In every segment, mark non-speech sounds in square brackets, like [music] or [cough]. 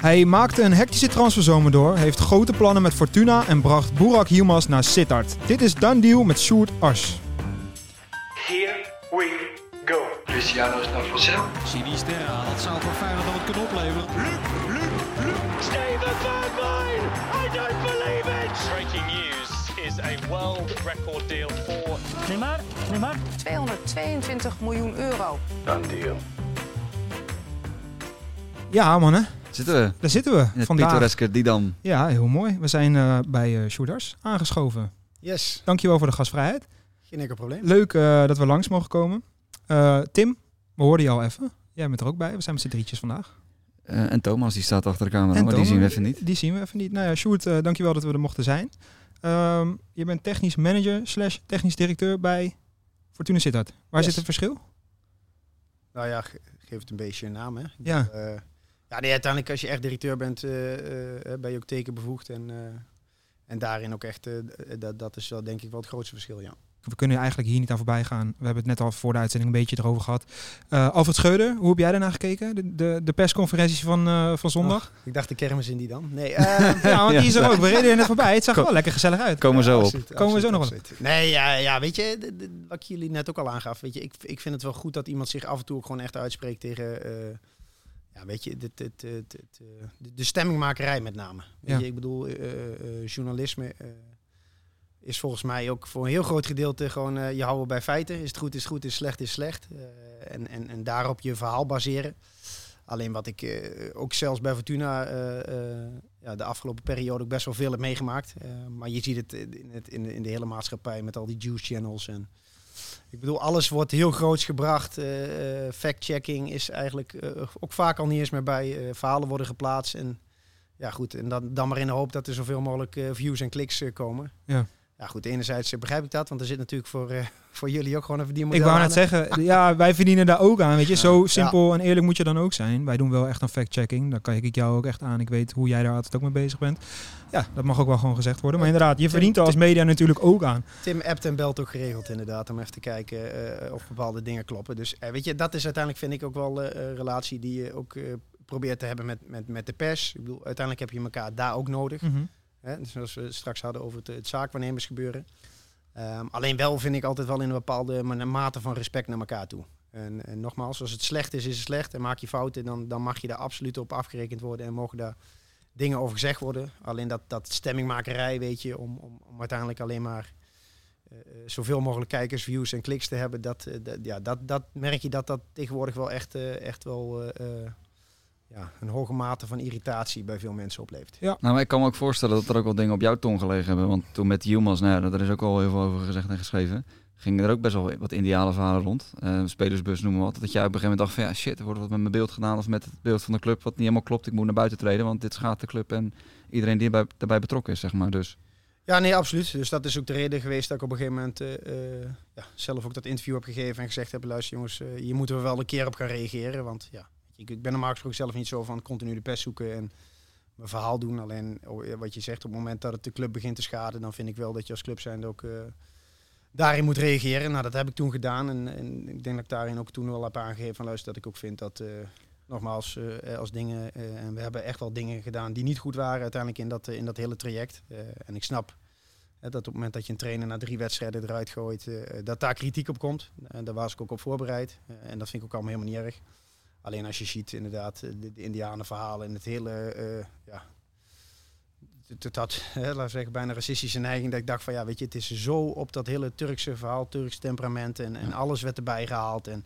Hij maakte een hectische transferzomer door, heeft grote plannen met Fortuna en bracht Burak Yilmaz naar Sittard. Dit is Done Deal met Sjoerd Ars. Here we go. Cristiano is naar Vassel. Sinisterra, dat zou voor Feyenoord dan het kunnen opleveren. Steven Bergwijn! I don't believe it! Breaking news is a world record deal for Neymar, Neymar. 222 miljoen euro. Dan deal. Ja, mannen, Zitten we daar zitten we in het vandaag. pittoreske Didam. Ja, heel mooi. We zijn eh, bij uh, Sjoerd Ars aangeschoven. Yes, Dankjewel voor de gastvrijheid. geen enkel probleem. Leuk eh, dat we langs mogen komen. Eh, Tim, we hoorden je al even. Jij bent er ook bij. We zijn met z'n drietjes vandaag. Eh, en Thomas die staat achter de camera, En maar die zien we even niet. Die zien we even niet. Nou ja, Sjoerd, eh, dankjewel dat we er mochten zijn. Ehm, je bent technisch manager slash technisch directeur bij Fortuna Sittard. Waar Yes. zit het verschil? Nou ja, ge- geef het een beetje een naam, hè. Ik Ja. eh, ja, nee, uiteindelijk als je echt directeur bent, eh, eh, ben je ook tekenbevoegd. En, eh, en daarin ook echt, eh, dat, dat is wel denk ik wel het grootste verschil, ja. We kunnen eigenlijk hier niet aan voorbij gaan. We hebben het net al voor de uitzending een beetje erover gehad. Eh Alfred Scheuder, hoe heb jij daarna gekeken? De, de, de persconferenties van, eh, van zondag? Ik dacht de kermis in die dan. Nee, [laughs] eh, ja, want die is er [laughs] Ja. ook. We reden er net voorbij. Het zag er wel lekker gezellig uit. Komen we zo op. absoluut, Komen we zo nog absoluut. Nee, ja, ja weet je, de- de- wat ik jullie net ook al aangaf. Weet je, ik, ik vind het wel goed dat iemand zich af en toe ook gewoon echt uitspreekt tegen... ja, weet je, dit, dit, dit, dit, eh, de, de stemmingmakerij met name. Weet Ja. je, ik bedoel, eh, eh, journalisme is volgens mij ook voor een heel groot gedeelte gewoon je houden bij feiten. Is het goed, is het goed, is het slecht, is slecht. En, en, en daarop je verhaal baseren. Alleen wat ik ook zelfs bij Fortuna ja, de afgelopen periode ook best wel veel heb meegemaakt. Maar je ziet het in, het in, de, in de hele maatschappij met al die juice channels. En, ik bedoel, alles wordt heel groots gebracht. Eh, eh, fact-checking is eigenlijk eh, ook vaak al niet eens meer bij. verhalen worden geplaatst. En ja, goed. En dan, dan maar in de hoop dat er zoveel mogelijk views en kliks komen. Ja. Ja, goed. Enerzijds eh, begrijp ik dat, want er zit natuurlijk voor, eh, [laughs] voor jullie ook gewoon een verdienmodel Ik wou net zeggen, [laughs] ja, wij verdienen daar ook aan. Weet je, zo Ja. simpel en eerlijk moet je dan ook zijn. Wij doen wel echt een fact-checking. Daar kan ik jou ook echt aan. Ik weet hoe jij daar altijd ook mee bezig bent. Ja, dat mag ook wel gewoon gezegd worden. Maar inderdaad, je verdient er als media natuurlijk ook aan. Tim appt en belt ook geregeld inderdaad, om even te kijken eh, of bepaalde dingen kloppen. Dus eh, weet je, dat is uiteindelijk vind ik ook wel eh, een relatie die je ook eh, probeert te hebben met, met, met de pers. Ik bedoel, uiteindelijk heb je elkaar daar ook nodig. Mhm. Hè? Dus Zoals we straks hadden over het, het zaakwaarnemersgebeuren. Ehm, alleen wel vind ik altijd wel in een bepaalde ma- mate van respect naar elkaar toe. En, en nogmaals, als het slecht is, is het slecht. En maak je fouten, dan, dan mag je daar absoluut op afgerekend worden. En mogen daar dingen over gezegd worden. Alleen dat, dat stemmingmakerij, weet je, om, om, uiteindelijk alleen maar eh, eh, zoveel mogelijk kijkers, views en kliks te hebben. Dat, eh, dat, ja, dat, dat merk je dat dat tegenwoordig wel echt, echt wel ja, een hoge mate van irritatie bij veel mensen oplevert. Nou, maar ik kan me ook voorstellen dat er ook wel dingen op jouw tong gelegen hebben. Want toen met Yilmaz, nou ja, daar is ook al heel veel over gezegd en geschreven. Gingen er ook best wel wat ideale verhalen rond. Eh, spelersbus noemen we wat. Dat jij op een gegeven moment dacht van ja shit, er wordt wat met mijn beeld gedaan. Of met het beeld van de club wat niet helemaal klopt. Ik moet naar buiten treden, want dit schaadt de club. En iedereen die erbij, daarbij betrokken is, zeg maar. Dus Ja, nee, absoluut. Dus dat is ook de reden geweest dat ik op een gegeven moment eh, eh, ja, zelf ook dat interview heb gegeven en gezegd heb, luister jongens, hier moeten we wel een keer op gaan reageren. Want ja, ik, ik ben normaal gesproken zelf niet zo van continu de pers zoeken en mijn verhaal doen. Alleen oh, wat je zegt, op het moment dat het de club begint te schaden, dan vind ik wel dat je als club zijnde ook eh, daarin moet reageren. Nou, dat heb ik toen gedaan en, en ik denk dat ik daarin ook toen wel heb aangegeven van luister, dat ik ook vind dat... eh, Nogmaals, eh, als dingen, en we hebben echt wel dingen gedaan die niet goed waren uiteindelijk in dat, in dat hele traject. En ik snap dat op het moment dat je een trainer na drie wedstrijden eruit gooit, dat daar kritiek op komt. En daar was ik ook op voorbereid. En dat vind ik ook allemaal helemaal niet erg. Alleen als je ziet inderdaad eh, de, de Indianenverhalen en het hele, eh, ja, het, had, laten we zeggen, bijna racistische neiging. Dat ik dacht van ja, weet je, het is zo op dat hele Turkse verhaal, Turks temperament en, en alles werd erbij gehaald. En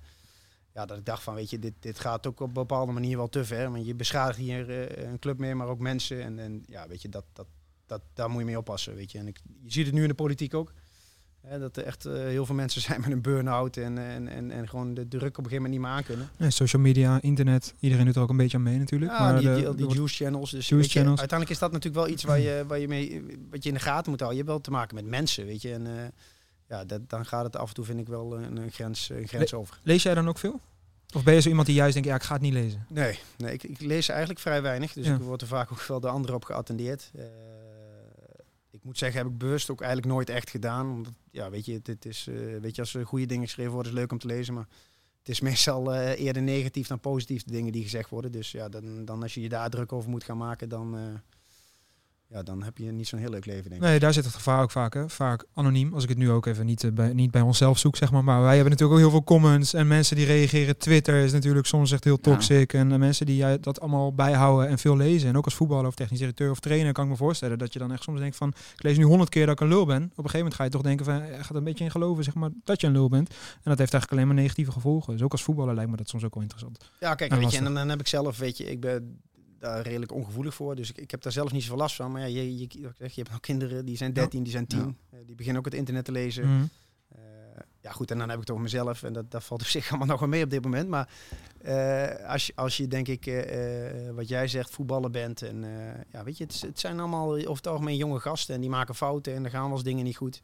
ja, dat ik dacht van weet je, dit, dit gaat ook op een bepaalde manier wel te ver. Want je beschadigt hier eh, een club mee, maar ook mensen. En, en ja, weet je, dat, dat, dat, daar moet je mee oppassen, weet je. En ik, je ziet het nu in de politiek ook. Hè, dat er echt eh, heel veel mensen [laughs] zijn met een burn-out en, en, en, en gewoon de druk op een gegeven moment niet meer aankunnen. Nee, social media, internet, iedereen doet er ook een beetje aan mee natuurlijk. Ja, maar die, de- die, juice channels. Dus Juice je, channels. uiteindelijk is dat natuurlijk wel iets waar je, waar je mee, wat je in de gaten moet houden. Je hebt wel te maken met mensen, weet je. En eh, ja, dat, dan gaat het af en toe, vind ik wel, een, een grens, een grens over. Lees jij dan ook veel? Of ben je zo iemand die juist denkt, ja, ik ga het niet lezen? Nee, nee ik, ik lees eigenlijk vrij weinig. Dus Ja. ik word er vaak ook wel de anderen op geattendeerd. Eh, moet zeggen, heb ik bewust ook eigenlijk nooit echt gedaan. Omdat, ja, weet je, dit is, eh, weet je, als er goede dingen geschreven worden, is leuk om te lezen. Maar het is [laughs] meestal eh, eerder negatief dan positief de dingen die gezegd worden. Dus ja, dan, dan als je je daar druk over moet gaan maken, dan, eh, ja, dan heb je niet zo'n heel leuk leven, denk ik. Nee, daar zit het gevaar ook vaak. Hè? Vaak anoniem. Als ik het nu ook even niet, eh, bij, niet bij onszelf zoek, zeg maar. Maar wij hebben natuurlijk ook heel veel comments. En mensen die reageren. Twitter is natuurlijk soms echt heel Ja. toxic. En eh, mensen die eh, dat allemaal bijhouden en veel lezen. En ook als voetballer of technisch directeur of trainer kan ik me voorstellen dat je dan echt soms denkt van... Ik lees nu honderd keer dat ik een lul ben. Op een gegeven moment ga je toch denken van... Je gaat een beetje in geloven, zeg maar, dat je een lul bent. En dat heeft eigenlijk alleen maar negatieve gevolgen. Dus ook als voetballer lijkt me dat soms ook wel interessant. Ja, kijk, En weet je, en dan, dan heb ik zelf, weet je, ik ben daar redelijk ongevoelig voor. Dus ik, ik heb daar zelf niet zoveel last van. Maar ja, je, je, ik zeg, je hebt nog kinderen, die zijn 13, die zijn 10. eh, die beginnen ook het internet te lezen. Mhm. Eh, ja, goed, en dan heb ik het over mezelf. En dat, dat valt op [laughs] zich allemaal nog wel mee op dit moment. Maar eh, als, je, als je, denk ik, wat jij zegt, voetballer bent. En ja, weet je, het, zijn allemaal over het algemeen jonge gasten. En die maken fouten en er gaan wel eens dingen niet goed.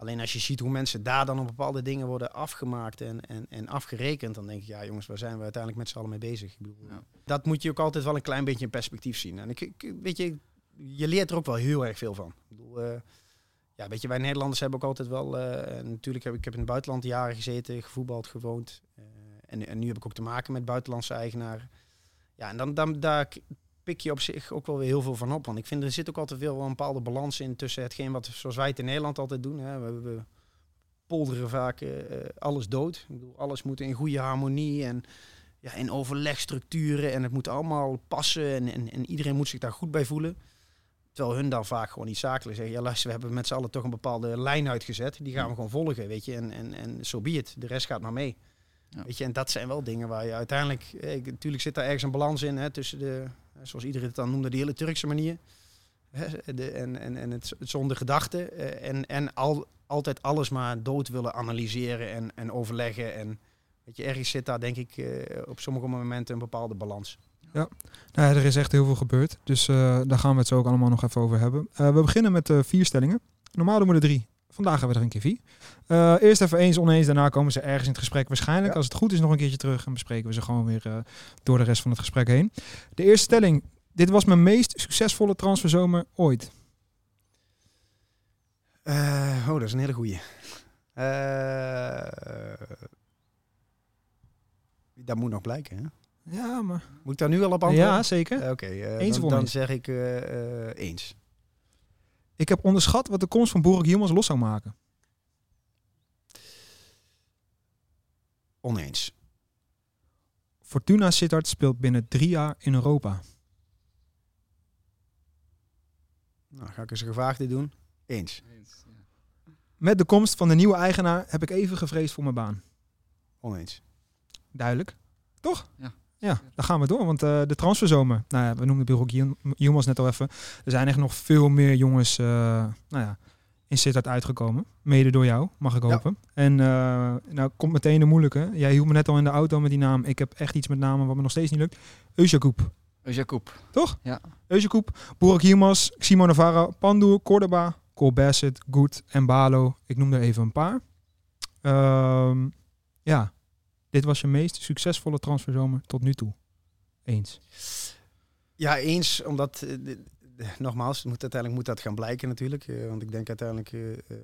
Alleen als je ziet hoe mensen daar dan op bepaalde dingen worden afgemaakt en, en, en afgerekend, dan denk ik, ja jongens, waar zijn we uiteindelijk met z'n allen mee bezig? Ik bedoel, Ja. Dat moet je ook altijd wel een klein beetje in perspectief zien. En ik, ik, weet je, je leert er ook wel heel erg veel van. Ik bedoel, eh, ja, weet je, wij Nederlanders hebben ook altijd wel, en natuurlijk heb ik, heb in het buitenland jaren gezeten, gevoetbald, gewoond. eh, en, en nu heb ik ook te maken met buitenlandse eigenaren. Ja, en dan, dan daar pik je op zich ook wel weer heel veel van op. Want ik vind er zit ook altijd wel een bepaalde balans in tussen hetgeen wat, zoals wij het in Nederland altijd doen. Hè. We, we polderen vaak eh, eh, alles dood. Ik bedoel, alles moet in goede harmonie en ja, in overlegstructuren. En het moet allemaal passen en, en, en iedereen moet zich daar goed bij voelen. Terwijl hun dan vaak gewoon niet zakelijk zeggen. Ja, luister, we hebben met z'n allen toch een bepaalde lijn uitgezet. Die gaan we gewoon volgen, weet je. En, en, en zo be it. De rest gaat maar mee. Ja. Weet je, en dat zijn wel dingen waar je uiteindelijk... Eh, natuurlijk zit daar ergens een balans in, hè, tussen de... eh, Zoals iedereen het dan noemde, die hele Turkse manier. De, en, en, en het, zonder gedachten. eh, en en al, altijd alles maar dood willen analyseren en, en overleggen. En weet je, ergens zit daar denk ik eh, op sommige momenten een bepaalde balans. Nou, ja, er is echt heel veel gebeurd. Dus daar gaan we het zo ook allemaal nog even over hebben. We beginnen met vier stellingen. Normaal doen we er drie. Vandaag hebben we er een keer vier. Eh, eerst even eens, oneens. Daarna komen ze ergens in het gesprek. Waarschijnlijk, Ja. als het goed is, nog een keertje terug. En bespreken we ze gewoon weer eh, door de rest van het gesprek heen. De eerste stelling. Dit was mijn meest succesvolle transferzomer ooit. Eh, oh, dat is een hele goeie. Dat moet nog blijken, hè? Ja, maar... Moet ik daar nu al op antwoorden? Ja, zeker. Oké, Eens dan, dan zeg ik eens. Ik heb onderschat wat de komst van Boerik Yilmaz los zou maken. Oneens. Fortuna Sittard speelt binnen drie jaar in Europa. Nou, ga ik eens een gevaagde doen. Eens. Met de komst van de nieuwe eigenaar heb ik even gevreesd voor mijn baan. Oneens. Duidelijk. Toch? Ja. Ja, dan gaan we door. Want eh, de transferzomer, nou ja, we noemden Bureau Yil- Yilmaz net al even. Er zijn echt nog veel meer jongens eh, nou ja, in Sittard uitgekomen. Mede door jou, mag ik Ja. hopen. En eh, nou komt meteen de moeilijke. Jij hield me net al in de auto met die naam. Ik heb echt iets met namen wat me nog steeds niet lukt. Eusjakoub. Jacob. Eusjakoub, Burak Yilmaz, Simon Navarro, Pandu, Cordoba, Cole Bassett, Goed en Balo. Ik noem er even een paar. Ehm, ja, dit was je meest succesvolle transferzomer tot nu toe. Eens. Ja, eens, omdat, eh, nogmaals, moet, uiteindelijk moet dat gaan blijken natuurlijk. eh, want ik denk uiteindelijk, eh,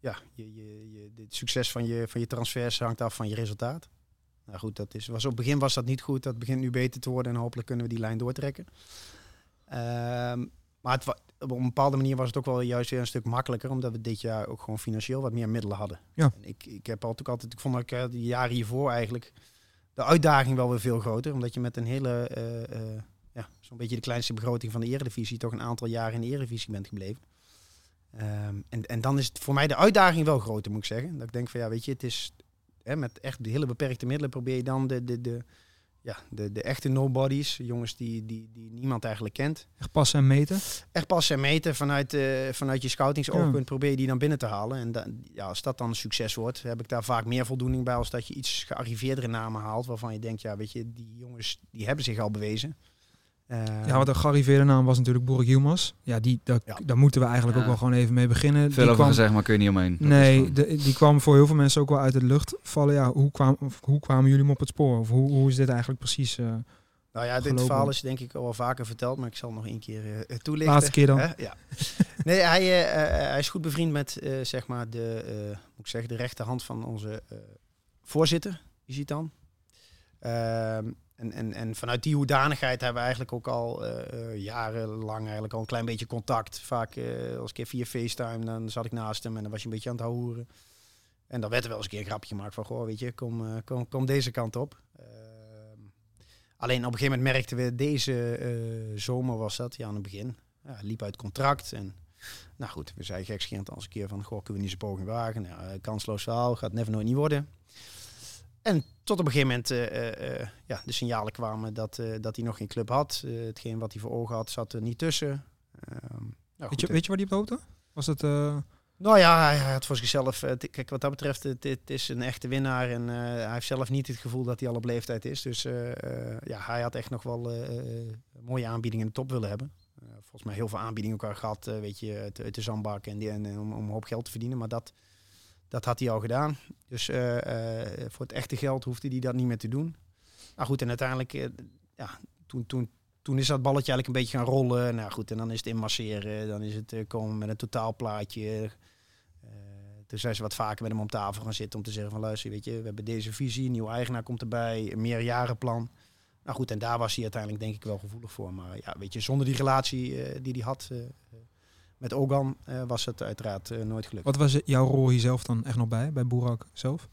ja, je, je, je, het succes van je, van je transfers hangt af van je resultaat. Nou goed, dat is, was op het begin was dat niet goed. Dat begint nu beter te worden en hopelijk kunnen we die lijn doortrekken. Ehm, maar het, op een bepaalde manier was het ook wel juist weer een stuk makkelijker, omdat we dit jaar ook gewoon financieel wat meer middelen hadden. Ja. En ik, ik heb altijd, altijd, ik vond ik eh, de jaren hiervoor eigenlijk de uitdaging wel weer veel groter, omdat je met een hele, eh, eh, ja, zo'n beetje de kleinste begroting van de Eredivisie toch een aantal jaren in de Eredivisie bent gebleven. Ehm, en, en dan is het voor mij de uitdaging wel groter, moet ik zeggen. Dat ik denk van ja, weet je, het is hè, met echt de hele beperkte middelen probeer je dan de, de, de, ja, de, de echte nobodies, jongens die, die, die niemand eigenlijk kent, Echt passen en meten. echt passen en meten vanuit, eh, vanuit je scoutingsoogpunt probeer je die dan binnen te halen. En ja, als dat dan een succes wordt, heb ik daar vaak meer voldoening bij als dat je iets gearriveerdere namen haalt waarvan je denkt, ja, weet je, die jongens die hebben zich al bewezen. Eh, Ja, wat een gearriveerde naam was natuurlijk Burak Yilmaz. Ja, die, daar, Ja. daar moeten we eigenlijk Ja. ook wel gewoon even mee beginnen. Veel Die over kwam- gezegd, maar kun je niet omheen. Dat Nee, de, die kwam voor heel veel mensen ook wel uit de lucht vallen. Ja, hoe, kwam, hoe kwamen jullie hem op het spoor? Of hoe, hoe is dit eigenlijk precies? eh, Nou ja, dit verhaal is denk ik al wel vaker verteld, maar ik zal nog één keer eh, toelichten. Laatste keer dan. Hè? Ja. [laughs] nee, hij, hij is goed bevriend met eh, zeg maar de, eh, moet ik zeggen, de rechterhand van onze eh, voorzitter, Isitan. Ehm, en, en, en vanuit die hoedanigheid hebben we eigenlijk ook al eh, eh, jarenlang eigenlijk al een klein beetje contact. Vaak eh, als ik even via FaceTime, dan zat ik naast hem en dan was je een beetje aan het houden. En dan werd er wel eens een keer een grapje gemaakt van, goh, weet je, kom, kom, kom deze kant op. Ehm, alleen op een gegeven moment merkten we, deze zomer was dat, ja, aan het begin, ja, liep uit contract. En nou goed, we zeiden gekscherend als een keer van, goh, kunnen we niet zijn poging wagen? Nou, kansloos verhaal, gaat never nooit niet worden. En tot op een gegeven moment eh, eh, eh, ja, de signalen kwamen dat, dat hij nog geen club had. Hetgeen wat hij voor ogen had, zat er niet tussen. Ehm, nou, Weet je, weet je waar die op hoopte? Was het... nou ja, hij, hij had voor zichzelf. kijk, wat dat betreft, het, het is een echte winnaar. En hij heeft zelf niet het gevoel dat hij al op leeftijd is. Dus ja, hij had echt nog wel mooie aanbiedingen in de top willen hebben. Volgens mij heel veel aanbiedingen elkaar gehad, eh, weet je, uit, de zandbak en, die, en om, om een hoop geld te verdienen. Maar dat, dat had hij al gedaan. Dus eh, eh, voor het echte geld hoefde hij dat niet meer te doen. Nou goed, en uiteindelijk, eh, ja, toen, toen, toen is dat balletje eigenlijk een beetje gaan rollen. Nou goed, en dan is het inmasseren. Dan is het komen met een totaalplaatje. Toen zijn ze wat vaker met hem om tafel gaan zitten om te zeggen van luister, weet je, we hebben deze visie, een nieuwe eigenaar komt erbij, een meerjarenplan. Nou goed, en daar was hij uiteindelijk denk ik wel gevoelig voor. Maar ja, weet je, zonder die relatie die hij had met Ogan eh, was het uiteraard eh, nooit gelukt. wat was jouw rol hier zelf dan echt nog bij, bij Boerak zelf?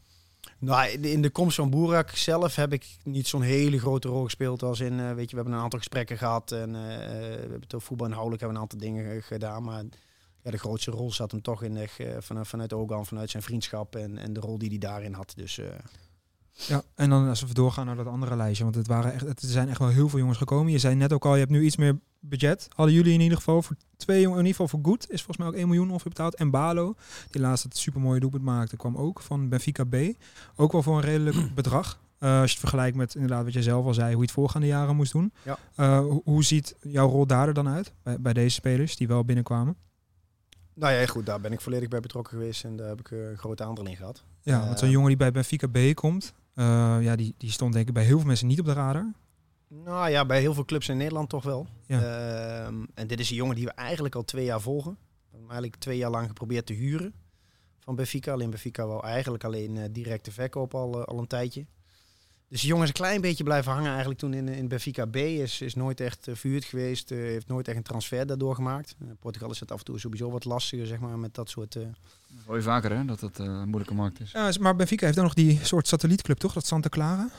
Nou, in de- komst van Boerak zelf heb ik niet zo'n hele grote rol gespeeld. Als in, eh, weet je, we hebben een aantal gesprekken gehad. En we hebben het over voetbal inhoudelijk hebben een aantal dingen gedaan. Maar ja, de grootste rol zat hem toch in de, vanuit, vanuit Ogan, vanuit zijn vriendschap en, en de rol die hij daarin had. Dus Ja, en dan als we doorgaan naar dat andere lijstje, want het, waren echt, het zijn echt wel heel veel jongens gekomen. Je zei net ook al, je hebt nu iets meer budget. Hadden jullie in ieder geval voor twee jongens, in ieder geval voor Goed, is volgens mij ook 1 miljoen ongeveer betaald. En Balo, die laatst het supermooie doelpunt maakte, kwam ook van Benfica B. Ook wel voor een redelijk [clears throat] bedrag. Eh, als je het vergelijkt met inderdaad wat je zelf al zei, hoe je het voorgaande jaren moest doen. Ja. Eh, hoe, hoe ziet jouw rol daar er dan uit, bij, bij deze spelers die wel binnenkwamen? nou ja, goed, daar ben ik volledig bij betrokken geweest. En daar heb ik eh, een groot aandeel in gehad. Ja, want zo'n jongen die bij Benfica B komt, ja, die, die stond denk ik bij heel veel mensen niet op de radar. Nou ja, bij heel veel clubs in Nederland toch wel. Ja. Ehm, en dit is een jongen die we eigenlijk al twee jaar volgen. We hebben eigenlijk twee jaar lang geprobeerd te huren van Benfica. Alleen Benfica wou eigenlijk alleen eh, directe verkoop al, eh, al een tijdje. Dus die jongen is een klein beetje blijven hangen eigenlijk toen in, in Benfica B. Is, is nooit echt eh, verhuurd geweest. heeft nooit echt een transfer daardoor gemaakt. In Portugal is het af en toe sowieso wat lastiger zeg maar, met dat soort... eh, Hoor je vaker hè, dat het eh, een moeilijke markt is. Ja, maar Benfica heeft dan nog die soort satellietclub, toch? Dat Santa Clara?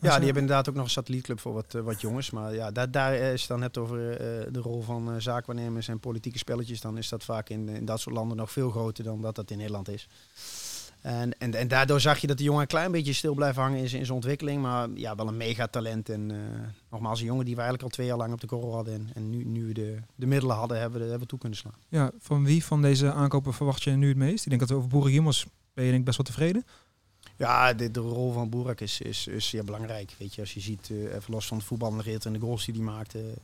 Ja, Als, die eh, hebben inderdaad ook nog een satellietclub voor wat, eh, wat jongens. Maar ja, daar, daar is het dan hebt over eh, de rol van eh, zaakwaarnemers en politieke spelletjes. Dan is dat vaak in, in dat soort landen nog veel groter dan dat dat in Nederland is. En, en, en daardoor zag je dat de jongen een klein beetje stil blijft hangen in zijn, in zijn ontwikkeling. Maar ja, wel een megatalent. En eh, nogmaals, een jongen die we eigenlijk al twee jaar lang op de korrel hadden. En, en nu, nu de, de middelen hadden, hebben we, hebben we toe kunnen slaan. Ja, van wie van deze aankopen verwacht je nu het meest? Ik denk dat we over Boerik Himmels ben je denk ik best wel tevreden. Ja, de, de rol van Boerak is, is, is zeer belangrijk. Weet je, als je ziet, eh, even los van het voetballen en de goals die hij maakte.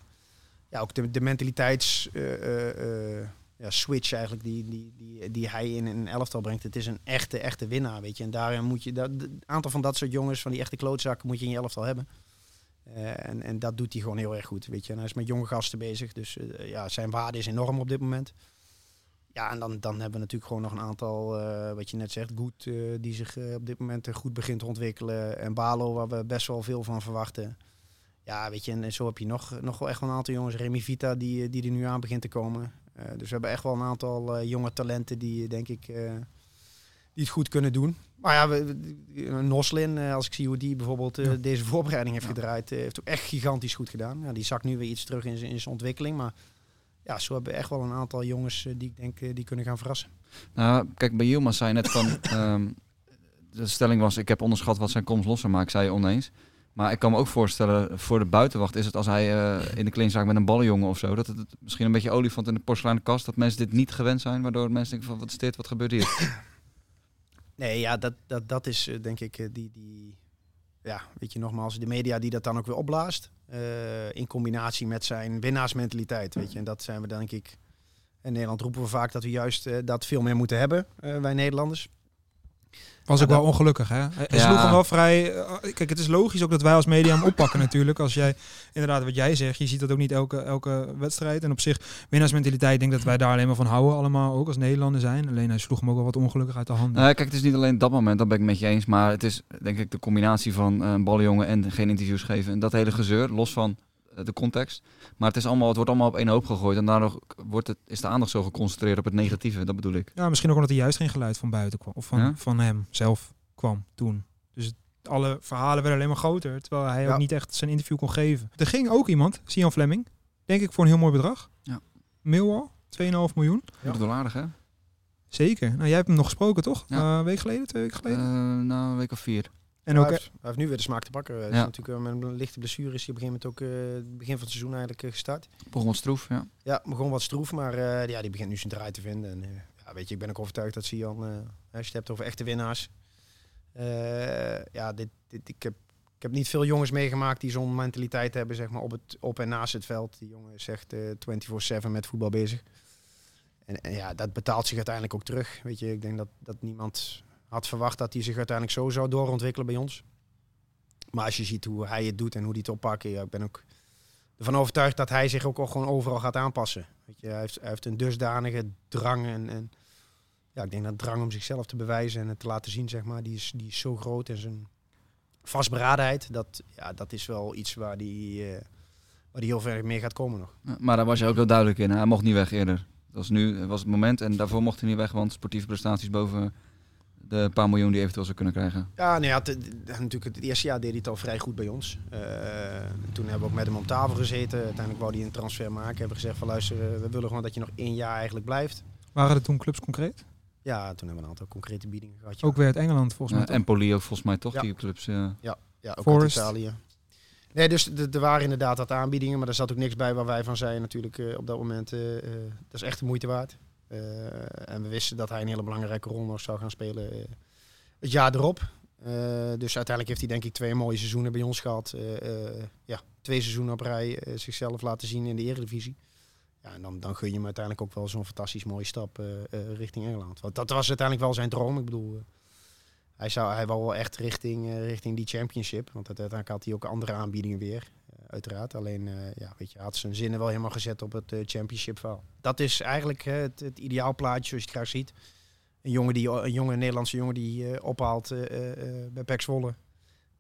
ja, ook de, de mentaliteits eh, eh, ja, switch eigenlijk die, die, die, die hij in een elftal brengt. Het is een echte, echte winnaar, weet je. En daarin moet je, dat, aantal van dat soort jongens, van die echte klootzakken, moet je in je elftal hebben. En, en dat doet hij gewoon heel erg goed, weet je. En hij is met jonge gasten bezig, dus ja, zijn waarde is enorm op dit moment. Ja, en dan, dan hebben we natuurlijk gewoon nog een aantal, eh, wat je net zegt, goed, eh, die zich eh, op dit moment goed begint te ontwikkelen. En Balo, waar we best wel veel van verwachten. Ja, weet je, en, zo heb je nog, nog wel echt wel een aantal jongens. Remy Vita, die, die er nu aan begint te komen. Dus we hebben echt wel een aantal jonge talenten die, denk ik, die het goed kunnen doen. Maar ja, we, Noslin, als ik zie hoe die bijvoorbeeld Ja. deze voorbereiding heeft gedraaid, heeft ook echt gigantisch goed gedaan. Ja, die zakt nu weer iets terug in zijn in zijn ontwikkeling, maar ja, zo hebben we echt wel een aantal jongens eh, die ik denk eh, die kunnen gaan verrassen. Nou, kijk, bij Yilmaz zei je net van... [laughs] ehm, de stelling was, ik heb onderschat wat zijn komst losser maakt, zei je oneens. Maar ik kan me ook voorstellen, voor de buitenwacht is het als hij eh, in de kledingzaak met een ballenjongen of zo... dat het misschien een beetje olifant in de porseleinen kast... dat mensen dit niet gewend zijn, waardoor mensen denken van, wat is dit, wat gebeurt hier? [laughs] Nee, ja, dat, dat, dat is denk ik die, die, ja, weet je nogmaals, de media die dat dan ook weer opblaast. eh, in combinatie met zijn winnaarsmentaliteit, weet je. En dat zijn we denk ik, in Nederland roepen we vaak dat we juist eh, dat veel meer moeten hebben, eh, wij Nederlanders. Was ook wel ongelukkig, hè? Hij, Ja. sloeg hem wel vrij... eh, Kijk, het is logisch ook dat wij als media hem oppakken [laughs] natuurlijk. Als jij, inderdaad, wat jij zegt, je ziet dat ook niet elke, elke wedstrijd. En op zich, winnaarsmentaliteit, ik denk dat wij daar alleen maar van houden allemaal, ook als Nederlander zijn. Alleen hij sloeg hem ook wel wat ongelukkig uit de handen. Nou, kijk, het is niet alleen dat moment, dat ben ik met je eens. Maar het is denk ik de combinatie van eh, een ballenjongen en geen interviews geven. En dat hele gezeur, los van de context. Maar het, is allemaal, het wordt allemaal op één hoop gegooid. En daardoor wordt het, is de aandacht zo geconcentreerd op het negatieve. Dat bedoel ik. Ja, misschien ook omdat er juist geen geluid van buiten kwam. Of van, Ja? van hem zelf kwam toen. Dus het- alle verhalen werden alleen maar groter. Terwijl hij Ja. ook niet echt zijn interview kon geven. Er ging ook iemand, Sian Fleming. Denk ik voor een heel mooi bedrag. Ja. Millwall, 2,5 miljoen. Dat is wel aardig, hè? Zeker. Nou, jij hebt hem nog gesproken, toch? Ja. Eh, een week geleden, twee weken geleden. Eh, nou, een week of vier. En hij, ook, heeft, hij heeft nu weer de smaak te pakken. Hij is Ja. natuurlijk, eh, met een lichte blessure is hij op een gegeven moment ook eh, het begin van het seizoen eigenlijk eh, gestart. Begon wat stroef, ja. Ja, begon wat stroef, maar eh, ja, die begint nu zijn draai te vinden. En, eh, ja, weet je, ik ben ook overtuigd dat Sian, eh, als je het hebt over echte winnaars. eh, ja, dit, dit, ik, heb, ik heb niet veel jongens meegemaakt die zo'n mentaliteit hebben, zeg maar, op, het, op en naast het veld. Die jongen is echt eh 24-7 met voetbal bezig. En, en ja, dat betaalt zich uiteindelijk ook terug. Weet je, ik denk dat, dat niemand had verwacht dat hij zich uiteindelijk zo zou doorontwikkelen bij ons. Maar als je ziet hoe hij het doet en hoe hij het oppakken, ik ben ook ervan overtuigd dat hij zich ook al gewoon overal gaat aanpassen. Weet je, hij, heeft, hij heeft een dusdanige drang en, en ja, ik denk dat drang om zichzelf te bewijzen en het te laten zien, zeg maar, die is, die is zo groot en zijn vastberadenheid, dat, ja, dat is wel iets waar die, eh, waar die heel ver mee gaat komen nog. Maar daar was je ook heel duidelijk in. Hij mocht niet weg eerder. Dat was nu was het moment. En daarvoor mocht hij niet weg, want sportieve prestaties boven de paar miljoen die eventueel zou kunnen krijgen. Ja, nee, ja, het- natuurlijk het eerste jaar deed hij het al vrij goed bij ons. Eh, toen hebben we ook met hem om tafel gezeten. Uiteindelijk wou hij een transfer maken. Hebben gezegd van luister, eh, we willen gewoon dat je nog één jaar eigenlijk blijft. waren er toen clubs concreet? Ja, toen hebben we een aantal concrete biedingen gehad. Ja. Ook weer uit Engeland, volgens mij. Ja, en Poli ook volgens mij toch, Ja. die clubs. Ja, ook Forest. uit Italië. Nee, dus er waren inderdaad wat aanbiedingen, maar er zat ook niks bij waar wij van zeiden natuurlijk eh, op dat moment, dat is echt de moeite waard. Eh, en we wisten dat hij een hele belangrijke rol nog zou gaan spelen eh, het jaar erop. Eh, dus uiteindelijk heeft hij denk ik twee mooie seizoenen bij ons gehad. Eh, eh, ja, twee seizoenen op rij zichzelf laten zien in de Eredivisie. Ja, en dan, dan gun je hem uiteindelijk ook wel zo'n fantastisch mooie stap richting Engeland. Want dat was uiteindelijk wel zijn droom. Ik bedoel, hij, zou, hij wou wel echt richting, richting die championship. Want uiteindelijk had hij ook andere aanbiedingen weer. Uiteraard. Alleen, eh, ja, weet je, had zijn zinnen wel helemaal gezet op het eh, championship verhaal. Dat is eigenlijk het, het ideaalplaatje zoals je het graag ziet. Een jongen die, een jonge Nederlandse jongen die eh, ophaalt eh, eh, eh, bij PEC Zwolle.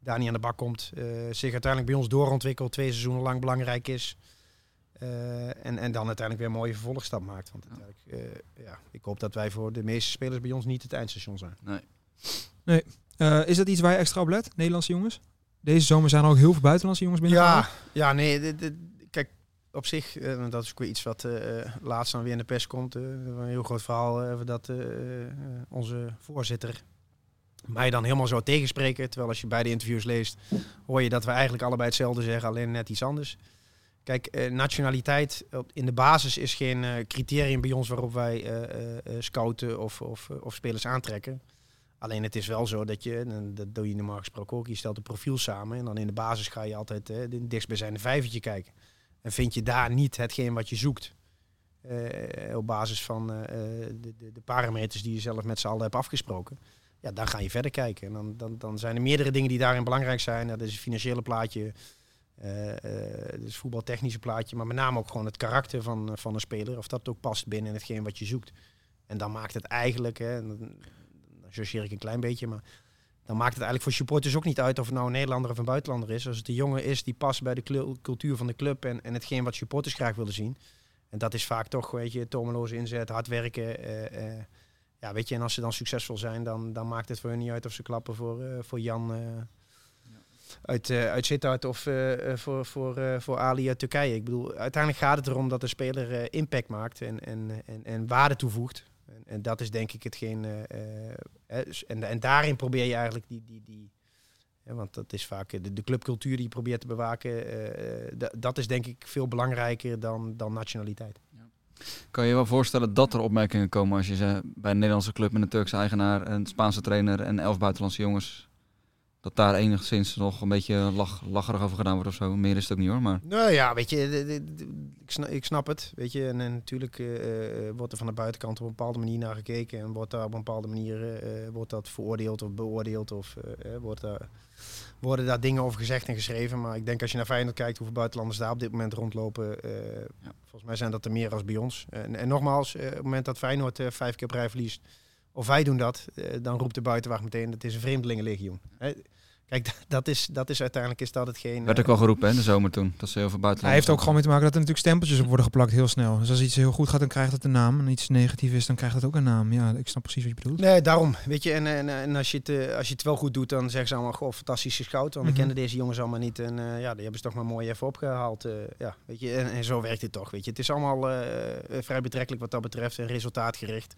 Daar niet aan de bak komt. eh, zich uiteindelijk bij ons doorontwikkelt. Twee seizoenen lang belangrijk is. eh, en, en dan uiteindelijk weer een mooie vervolgstap maakt. Want uiteindelijk, eh, ja, ik hoop dat wij voor de meeste spelers bij ons niet het eindstation zijn. Eh, is dat iets waar je extra op let, Nederlandse jongens? Deze zomer zijn er ook heel veel buitenlandse jongens binnengekomen. Ja, ja nee, dit- dit- kijk, op zich, eh, dat is ook weer iets wat eh, laatst dan weer in de pers komt. eh, een heel groot verhaal dat onze voorzitter mij dan helemaal zo tegenspreken. Terwijl als je beide interviews leest, hoor je dat we eigenlijk allebei hetzelfde zeggen, alleen net iets anders. Kijk, nationaliteit in de basis is geen criterium bij ons waarop wij scouten of, of, of spelers aantrekken. Alleen het is wel zo dat je, dat doe je normaal gesproken ook, je stelt een profiel samen en dan in de basis ga je altijd eh, de dichtstbijzijnde vijvertje kijken. En vind je daar niet hetgeen wat je zoekt, eh, op basis van eh, de, de, parameters die je zelf met z'n allen hebt afgesproken, ja, dan ga je verder kijken. En dan, dan, dan zijn er meerdere dingen die daarin belangrijk zijn. Dat is het financiële plaatje, eh eh, het is voetbaltechnische plaatje, maar met name ook gewoon het karakter van, van een speler, of dat ook past binnen hetgeen wat je zoekt. En dan maakt het eigenlijk, hè, dan, ik een klein beetje, maar dan maakt het eigenlijk voor supporters ook niet uit of het nou een Nederlander of een buitenlander is. Als het een jongen is die past bij de cultuur van de club en, en hetgeen wat supporters graag willen zien. En dat is vaak toch, weet je, tomeloze inzet, hard werken. eh, eh, ja, weet je, en als ze dan succesvol zijn, dan, dan maakt het voor hun niet uit of ze klappen voor, eh, voor Jan uit, eh uit Sittard of voor, voor, voor Ali uit Turkije. Ik bedoel, uiteindelijk gaat het erom dat de speler impact maakt en, en, en, en waarde toevoegt. En, en dat is denk ik hetgeen. eh, eh, en, en daarin probeer je eigenlijk die. die, die want dat is vaak eh, de, clubcultuur die je probeert te bewaken. da- dat is denk ik veel belangrijker dan, dan nationaliteit. Kan je wel voorstellen dat er opmerkingen komen als je bij een Nederlandse club met een Turkse eigenaar, een Spaanse trainer en elf buitenlandse jongens dat daar enigszins nog een beetje lach, lacherig over gedaan wordt of zo. Meer is het ook niet hoor, maar Nou ja, weet je, ik, snap, ik snap het. Weet je, en, en natuurlijk eh, eh, wordt er van de buitenkant op een bepaalde manier naar gekeken. En wordt daar op een bepaalde manier eh, wordt dat veroordeeld of beoordeeld. Of wordt daar, worden daar dingen over gezegd en geschreven. Maar ik denk als je naar Feyenoord kijkt hoeveel buitenlanders daar op dit moment rondlopen. eh, Volgens mij zijn dat er meer als bij ons. En, en nogmaals, op het moment dat Feyenoord vijf keer op rij verliest. Of wij doen dat, eh, dan roept de buitenwacht meteen, dat is een vreemdelingenlegioen. Hè? Kijk, [laughs] dat is, dat is uiteindelijk is dat hetgeen... werd eh, ook wel geroepen hè, in de zomer toen. Dat ze heel veel buitenlanders Hij heeft ook gewoon mee te maken dat er natuurlijk stempeltjes op worden geplakt heel snel. Dus als iets heel goed gaat, dan krijgt het een naam. En iets negatief is, dan krijgt het ook een naam. Ja, ik snap precies wat je bedoelt. Nee, daarom. Weet je, en, en, en als, je het, eh, als je het wel goed doet, dan zeggen ze allemaal, goh, fantastische scout. Want Mhm. we kennen deze jongens allemaal niet. En eh, ja, die hebben ze toch maar mooi even opgehaald. eh, ja, weet je, en, en zo werkt het toch. Weet je, het is allemaal vrij betrekkelijk wat dat betreft en resultaatgericht.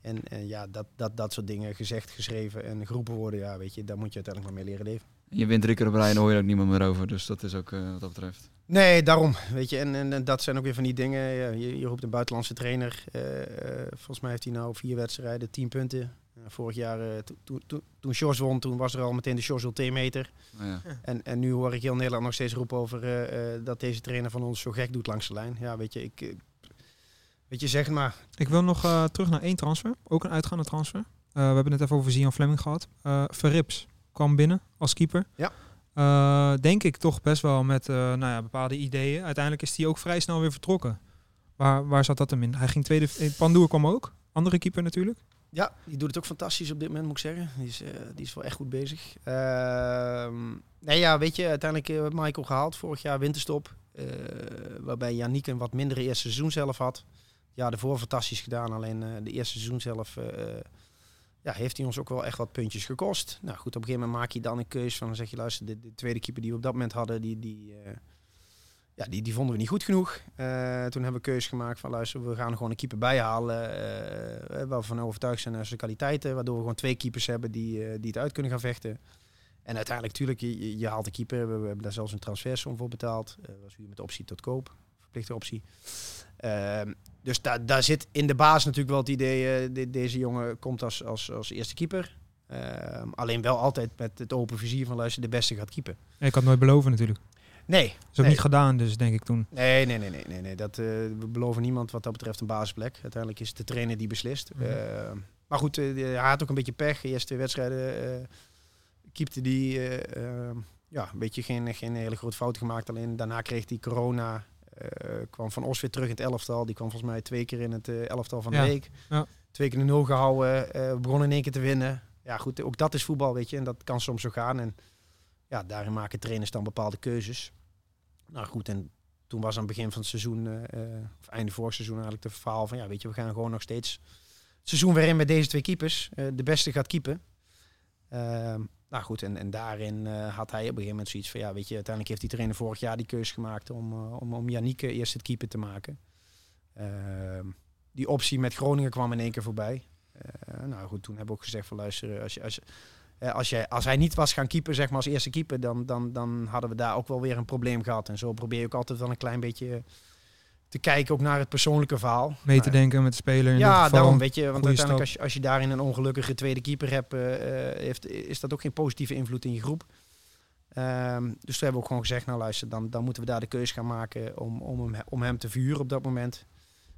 En eh, ja, dat, dat, dat soort dingen gezegd, geschreven en geroepen worden, ja, weet je, daar moet je uiteindelijk maar mee leren leven. Je wint drie keer op rij en hoor je er ook niemand meer over. Dus dat is ook eh, wat dat betreft. Nee, daarom. Weet je, en, en, en dat zijn ook weer van die dingen. Ja, je, je roept een buitenlandse trainer. eh, eh, volgens mij heeft hij nou vier wedstrijden, tien punten. Vorig jaar, eh, to- to- to- toen Sjors won, toen was er al meteen de Sjors meter. Nou ja. En, en nu hoor ik heel Nederland nog steeds roepen over eh, eh, dat deze trainer van ons zo gek doet langs de lijn. Ja, weet je, ik... weet je, zeg maar. Ik wil nog eh, terug naar één transfer. Ook een uitgaande transfer. Eh, we hebben het even over Zian Fleming gehad. Eh Verrips kwam binnen als keeper. Ja. Denk ik toch best wel met nou ja, bepaalde ideeën. Uiteindelijk is hij ook vrij snel weer vertrokken. Waar, waar zat dat hem in? Hij ging tweede... Pandoer kwam ook. Andere keeper natuurlijk. Ja, die doet het ook fantastisch op dit moment, moet ik zeggen. Die is, die is wel echt goed bezig. Ehm, nee, ja, weet je, uiteindelijk Michael gehaald vorig jaar winterstop. waarbij Yannick een wat mindere eerste seizoen zelf had. Ja, daarvoor fantastisch gedaan. Alleen eh, de eerste seizoen zelf eh, ja, heeft hij ons ook wel echt wat puntjes gekost. Nou goed, op een gegeven moment maak je dan een keus van, zeg je, luister, de, de tweede keeper die we op dat moment hadden, die, die, eh, ja, die, die vonden we niet goed genoeg. Eh, toen hebben we keus gemaakt van, luister, we gaan er gewoon een keeper bijhalen, eh, waar we van overtuigd zijn naar zijn kwaliteiten, waardoor we gewoon twee keepers hebben die, eh, die het uit kunnen gaan vechten. En uiteindelijk, natuurlijk, je, haalt de keeper. We, hebben daar zelfs een transfersom voor betaald. Eh, Dat was huur met optie tot koop. Verplichte optie. Ehm, dus daar daar zit in de baas natuurlijk wel het idee... eh, de- deze jongen komt als, als, als eerste keeper. Ehm, alleen wel altijd met het open vizier van... luister, de beste gaat keeper. Ik had nooit beloven natuurlijk. Nee. Dat is ook nee. niet gedaan dus, denk ik toen. Nee, nee, nee, nee, nee, nee. Dat, eh, we beloven niemand wat dat betreft een basisplek. Uiteindelijk is het de trainer die beslist. Mhm. Eh, maar goed, eh, hij had ook een beetje pech. De eerste twee wedstrijden keepte die ja, een beetje geen, geen hele grote fout gemaakt. Alleen daarna kreeg hij corona. Eh, kwam Van Os weer terug in het elftal. Die kwam volgens mij twee keer in het eh, elftal van de Ja, week. ja. Twee keer de nul gehouden. eh, we begonnen in één keer te winnen. Ja goed, ook dat is voetbal, weet je. En dat kan soms zo gaan. En ja, daarin maken trainers dan bepaalde keuzes. Nou goed, en toen was aan het begin van het seizoen, of einde vorig seizoen eigenlijk, de verhaal van ja, weet je, we gaan gewoon nog steeds het seizoen weer in met deze twee keepers. De beste gaat keepen. Ehm, nou goed, en, en daarin eh, had hij op een gegeven moment zoiets van ja, weet je, uiteindelijk heeft die trainer vorig jaar die keuze gemaakt om, eh, om, om eerst het keeper te maken. Ehm, die optie met Groningen kwam in één keer voorbij. Eh, nou goed, toen hebben we ook gezegd van luister, als je, als je, als, als hij niet was gaan keeper, zeg maar als eerste keeper, dan, dan, dan hadden we daar ook wel weer een probleem gehad. En zo probeer je ook altijd wel een klein beetje te kijken ook naar het persoonlijke verhaal. Mee te Nou, denken met de speler in ja, geval. daarom weet je, want uiteindelijk als je, als je daarin een ongelukkige tweede keeper hebt, eh, eh, heeft, is dat ook geen positieve invloed in je groep. Ehm, dus toen hebben we ook gewoon gezegd, nou luister, dan, dan moeten we daar de keuze gaan maken om, om, hem, om hem te vuren op dat moment.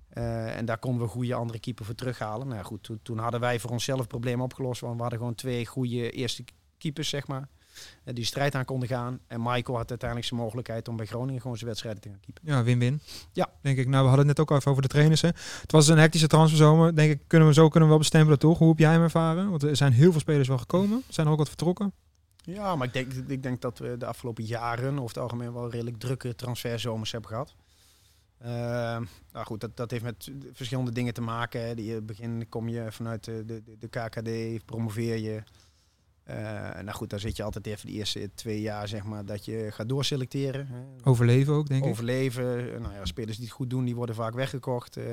Eh, en daar konden we een goede andere keeper voor terughalen. Nou goed, toen, toen hadden wij voor onszelf het probleem opgelost, want we hadden gewoon twee goede eerste keepers, zeg maar. Eh, die strijd aan konden gaan. En Michael had uiteindelijk zijn mogelijkheid om bij Groningen gewoon zijn wedstrijden te gaan keepen. Ja, win-win. Ja. Denk ik. Nou, we hadden het net ook al even over de trainers. Hè. Het was een hectische transferzomer. Denk ik, kunnen we zo kunnen we wel bestempelen, toch? Hoe heb jij hem ervaren? Want er zijn heel veel spelers wel gekomen. Zijn er ook wat vertrokken? Ja, maar ik denk, ik denk dat we de afgelopen jaren over het algemeen wel redelijk drukke transferzomers hebben gehad. Ehm, nou goed, dat, dat heeft met verschillende dingen te maken. hè. Die, In het begin kom je vanuit de, de, de KKD, promoveer je. Eh, nou goed, daar zit je altijd even de eerste twee jaar, zeg maar, dat je gaat doorselecteren. hè. Overleven ook, denk ik. Overleven. Nou ja, spelers die het goed doen, die worden vaak weggekocht. Eh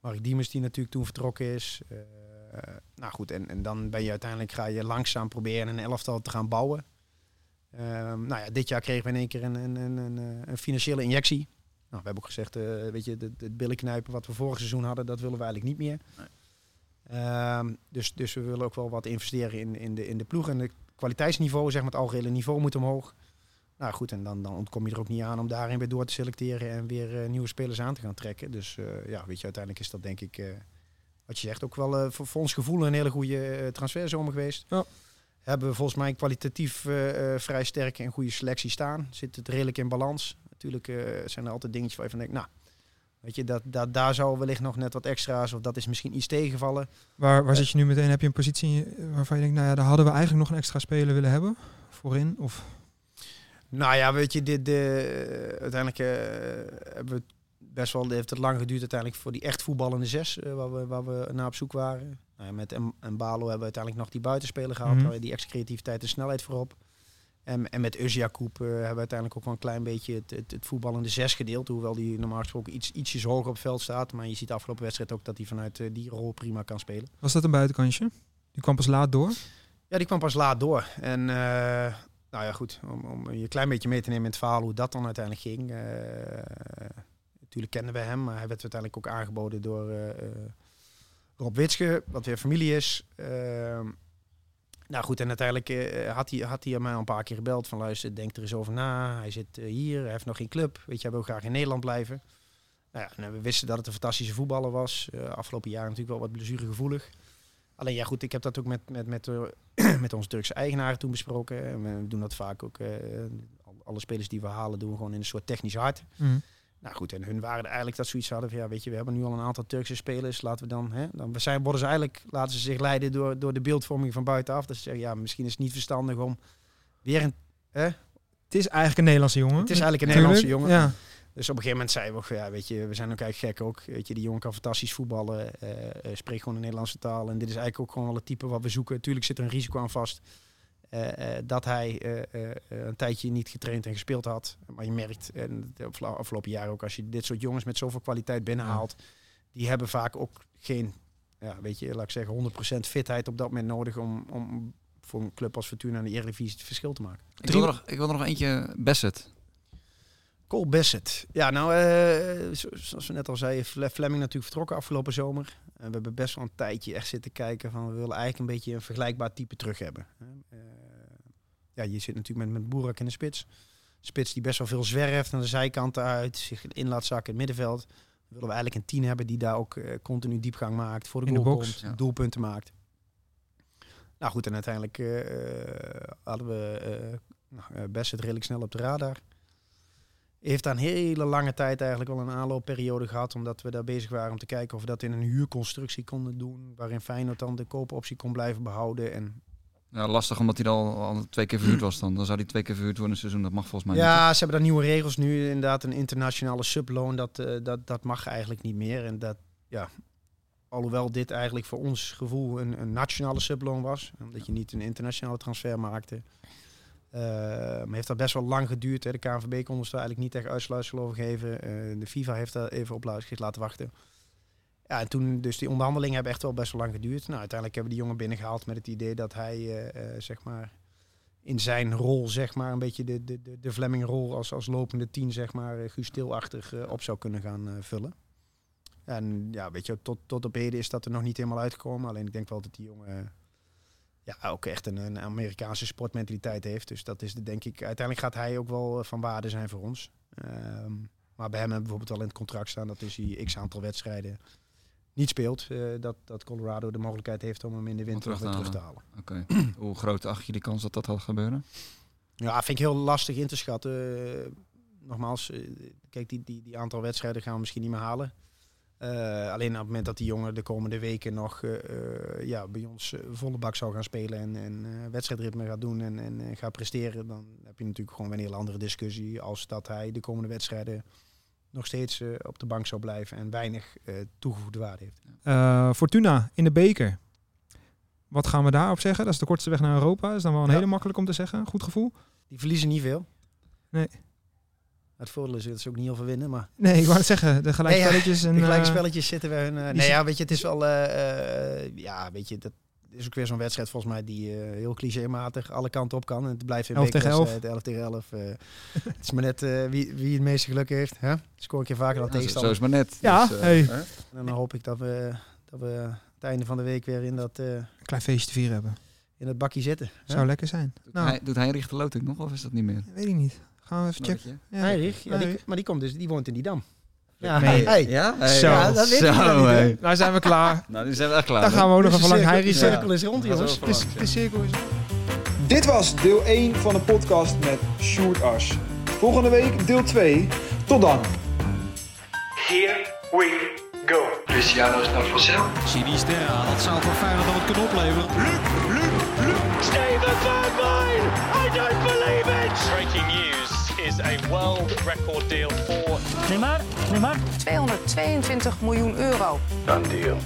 Mark Diemers, die natuurlijk toen vertrokken is. Eh, nou goed, en, en dan ben je uiteindelijk ga je langzaam proberen een elftal te gaan bouwen. Ehm, nou ja, dit jaar kregen we in één keer een, een, een, een, een financiële injectie. Nou, we hebben ook gezegd, eh, weet je, het, het billen knijpen wat we vorig seizoen hadden, dat willen we eigenlijk niet meer. Ehm, dus, dus we willen ook wel wat investeren in, in, de, in de ploeg. En ik kwaliteitsniveau, zeg maar het algehele niveau moet omhoog. Nou goed, en dan, dan ontkom je er ook niet aan om daarin weer door te selecteren en weer eh, nieuwe spelers aan te gaan trekken. Dus eh, ja, weet je, uiteindelijk is dat denk ik, eh, wat je zegt, ook wel voor, voor ons gevoel een hele goede transferzomer geweest. Ja. Hebben we volgens mij kwalitatief vrij sterke en goede selectie staan. Zit het redelijk in balans. Natuurlijk zijn er altijd dingetjes waar je van denkt, nou, weet je, dat, dat, daar zou wellicht nog net wat extra's of dat is misschien iets tegengevallen. Waar, waar Eh. zit je nu meteen? Heb je een positie waarvan je denkt, nou ja, daar hadden we eigenlijk nog een extra speler willen hebben? Voorin? Of Nou ja, weet je, dit, de, uiteindelijk eh, hebben we best wel, heeft het lang geduurd uiteindelijk voor die echt voetballende zes, eh, waar, we, waar we naar op zoek waren. Nou ja, met M- en Balo hebben we uiteindelijk nog die buitenspeler gehaald, Mhm. die extra creativiteit en snelheid voorop. En, en met Uzia Koep hebben we uiteindelijk ook wel een klein beetje het, het, het voetballende zes gedeeld. Hoewel die normaal gesproken iets, ietsjes hoger op het veld staat. Maar je ziet de afgelopen wedstrijd ook dat hij vanuit eh, die rol prima kan spelen. was dat een buitenkantje? Die kwam pas laat door. Ja, die kwam pas laat door. En eh, nou ja, goed, om, om je een klein beetje mee te nemen in het verhaal hoe dat dan uiteindelijk ging. eh, natuurlijk kennen we hem, maar hij werd uiteindelijk ook aangeboden door Rob Witske, wat weer familie is. Nou goed, en uiteindelijk eh, had, hij, had hij mij al een paar keer gebeld van luister, denk er eens over na. Hij zit eh, hier, hij heeft nog geen club. Weet je, hij wil graag in Nederland blijven. Nou ja, en we wisten dat het een fantastische voetballer was. Eh, afgelopen jaar natuurlijk wel wat blessuregevoelig. Alleen ja, goed, ik heb dat ook met, met, met, [clears throat] met onze Turkse eigenaren toen besproken. En we doen dat vaak ook. al- alle spelers die we halen doen we gewoon in een soort technisch hart. Mhm. Nou goed, en hun waren eigenlijk dat zoiets hadden van ja, weet je, we hebben nu al een aantal Turkse spelers. Laten we dan, hè, dan zijn, worden ze eigenlijk, laten ze zich leiden door, door de beeldvorming van buitenaf. Dat ze zeggen, ja, misschien is het niet verstandig om weer een. Hè? Het is eigenlijk een Nederlandse jongen. Het is eigenlijk een Nederlandse jongen. Ja. Dus op een gegeven moment zeiden we ja, weet je, we zijn ook eigenlijk gek ook. Weet je, die jongen kan fantastisch voetballen, eh, eh, spreekt gewoon de Nederlandse taal. En dit is eigenlijk ook gewoon wel het type wat we zoeken. Tuurlijk zit er een risico aan vast. Eh, eh, dat hij eh, een tijdje niet getraind en gespeeld had. Maar je merkt, en de afgelopen jaar ook, als je dit soort jongens met zoveel kwaliteit binnenhaalt, die hebben vaak ook geen, ja, weet je, laat ik zeggen, 100% fitheid op dat moment nodig om, om voor een club als Fortuna in de Eredivisie het verschil te maken. Ik wil, er nog, ik wil er nog eentje, Bassett. Cole Bassett. Ja, nou, eh, zo- zoals we net al zeiden, Fle- Fleming natuurlijk vertrokken afgelopen zomer. En we hebben best wel een tijdje echt zitten kijken van we willen eigenlijk een beetje een vergelijkbaar type terug hebben. Eh, ja, je zit natuurlijk met, met Boerak in de spits. Spits die best wel veel zwerft naar de zijkanten uit, zich in laat zakken in het middenveld. Dan willen we eigenlijk een tien hebben die daar ook eh, continu diepgang maakt, voor de In de goal box, komt, ja. doelpunten maakt. Nou goed, en uiteindelijk hadden we Bassett redelijk snel op de radar heeft daar een hele lange tijd eigenlijk wel een aanloopperiode gehad. Omdat we daar bezig waren om te kijken of we dat in een huurconstructie konden doen. Waarin Feyenoord dan de koopoptie kon blijven behouden. En Ja, lastig omdat hij al, al twee keer verhuurd was dan. Dan zou hij twee keer verhuurd worden in een seizoen. Dat mag volgens mij niet. ja, ze hebben daar nieuwe regels nu. Inderdaad, een internationale subloon, dat, eh, dat, dat mag eigenlijk niet meer. En dat, ja, alhoewel dit eigenlijk voor ons gevoel een, een nationale subloon was. Omdat je niet een internationale transfer maakte. Eh, maar heeft dat best wel lang geduurd. Hè. De KNVB kon ons daar eigenlijk niet echt uitsluitsel over geven. Eh, de FIFA heeft daar even op luistergeest laten wachten. Ja, en toen, dus die onderhandelingen hebben echt wel best wel lang geduurd. Nou, uiteindelijk hebben we die jongen binnengehaald met het idee dat hij, eh, zeg maar, in zijn rol, zeg maar, een beetje de, de, de, Fleming-rol als, als lopende tien, zeg maar, op zou kunnen gaan vullen. En ja, weet je, tot, tot op heden is dat er nog niet helemaal uitgekomen. Alleen ik denk wel dat die jongen ja, ook echt een, een Amerikaanse sportmentaliteit heeft. Dus dat is de, denk ik, uiteindelijk gaat hij ook wel eh, van waarde zijn voor ons. Ehm, maar bij hem hebben we bijvoorbeeld wel in het contract staan dat is hij x aantal wedstrijden niet speelt. eh, dat, dat Colorado de mogelijkheid heeft om hem in de winter terug te terug te halen. Oké. [clears throat] Hoe groot acht je de kans dat dat gaat gebeuren? Ja, vind ik heel lastig in te schatten. Eh, nogmaals, kijk, die, die, die aantal wedstrijden gaan we misschien niet meer halen. Eh, alleen op het moment dat die jongen de komende weken nog eh, eh, ja, bij ons volle bak zou gaan spelen en, en wedstrijdritme gaat doen en, en gaat presteren, dan heb je natuurlijk gewoon weer een hele andere discussie als dat hij de komende wedstrijden nog steeds op de bank zou blijven en weinig toegevoegde waarde heeft. Fortuna in de beker. Wat gaan we daarop zeggen? Dat is de kortste weg naar Europa. is dan wel een Ja. hele makkelijk om te zeggen. Goed gevoel. Die verliezen niet veel. Nee. Het voordeel is dat ze ook niet heel veel winnen, maar Nee, ik wou het zeggen. De gelijke Nee, [laughs] ja, spelletjes. En, de gelijke eh, spelletjes zitten we hun. eh, nee, ja, weet je, het is wel. eh, eh, ja, weet je, dat is ook weer zo'n wedstrijd volgens mij die eh, heel clichématig alle kanten op kan. En het blijft een 11 tegen 11. bekerwedstrijd, 11 tegen 11. eh. [laughs] het is maar net eh, wie, wie het meeste geluk heeft. Hè? Scoor ik je vaker dan Ja, zo, zo tegenstander. is maar net. Ja, Dus, hey. En dan hoop ik dat we, dat we het einde van de week weer in dat. eh, Een klein feestje te vieren hebben. in het bakje zitten. hè? Zou lekker zijn. Doet, Nou, hij, doet Heinrich de Loting nog of is dat niet meer? weet ik niet. Gaan we even checken. Ja. Ja, die, maar die, komt dus, die woont in die dam. Ja, Nee. hey. Ja? Zo. Ja, dat weet ik Zo, hè. hé. Nou zijn we klaar. [laughs] Nou, nu zijn we echt klaar. Dan gaan we ook nog even de lang cirkel- Heirie De zeggen. cirkel is rond, Dat is jongens. De, cirkel is... Dit was deel 1 van de podcast met Sjoerd As. Volgende week deel 2. Tot dan. Here we go. Cristiano is naar Vassel. Sinisterra, dat zou voor Feyenoord dan wat kunnen opleveren. Steven Bergwijn! I don't believe it! Breaking news is a world record deal for 222 miljoen euro. Done deal.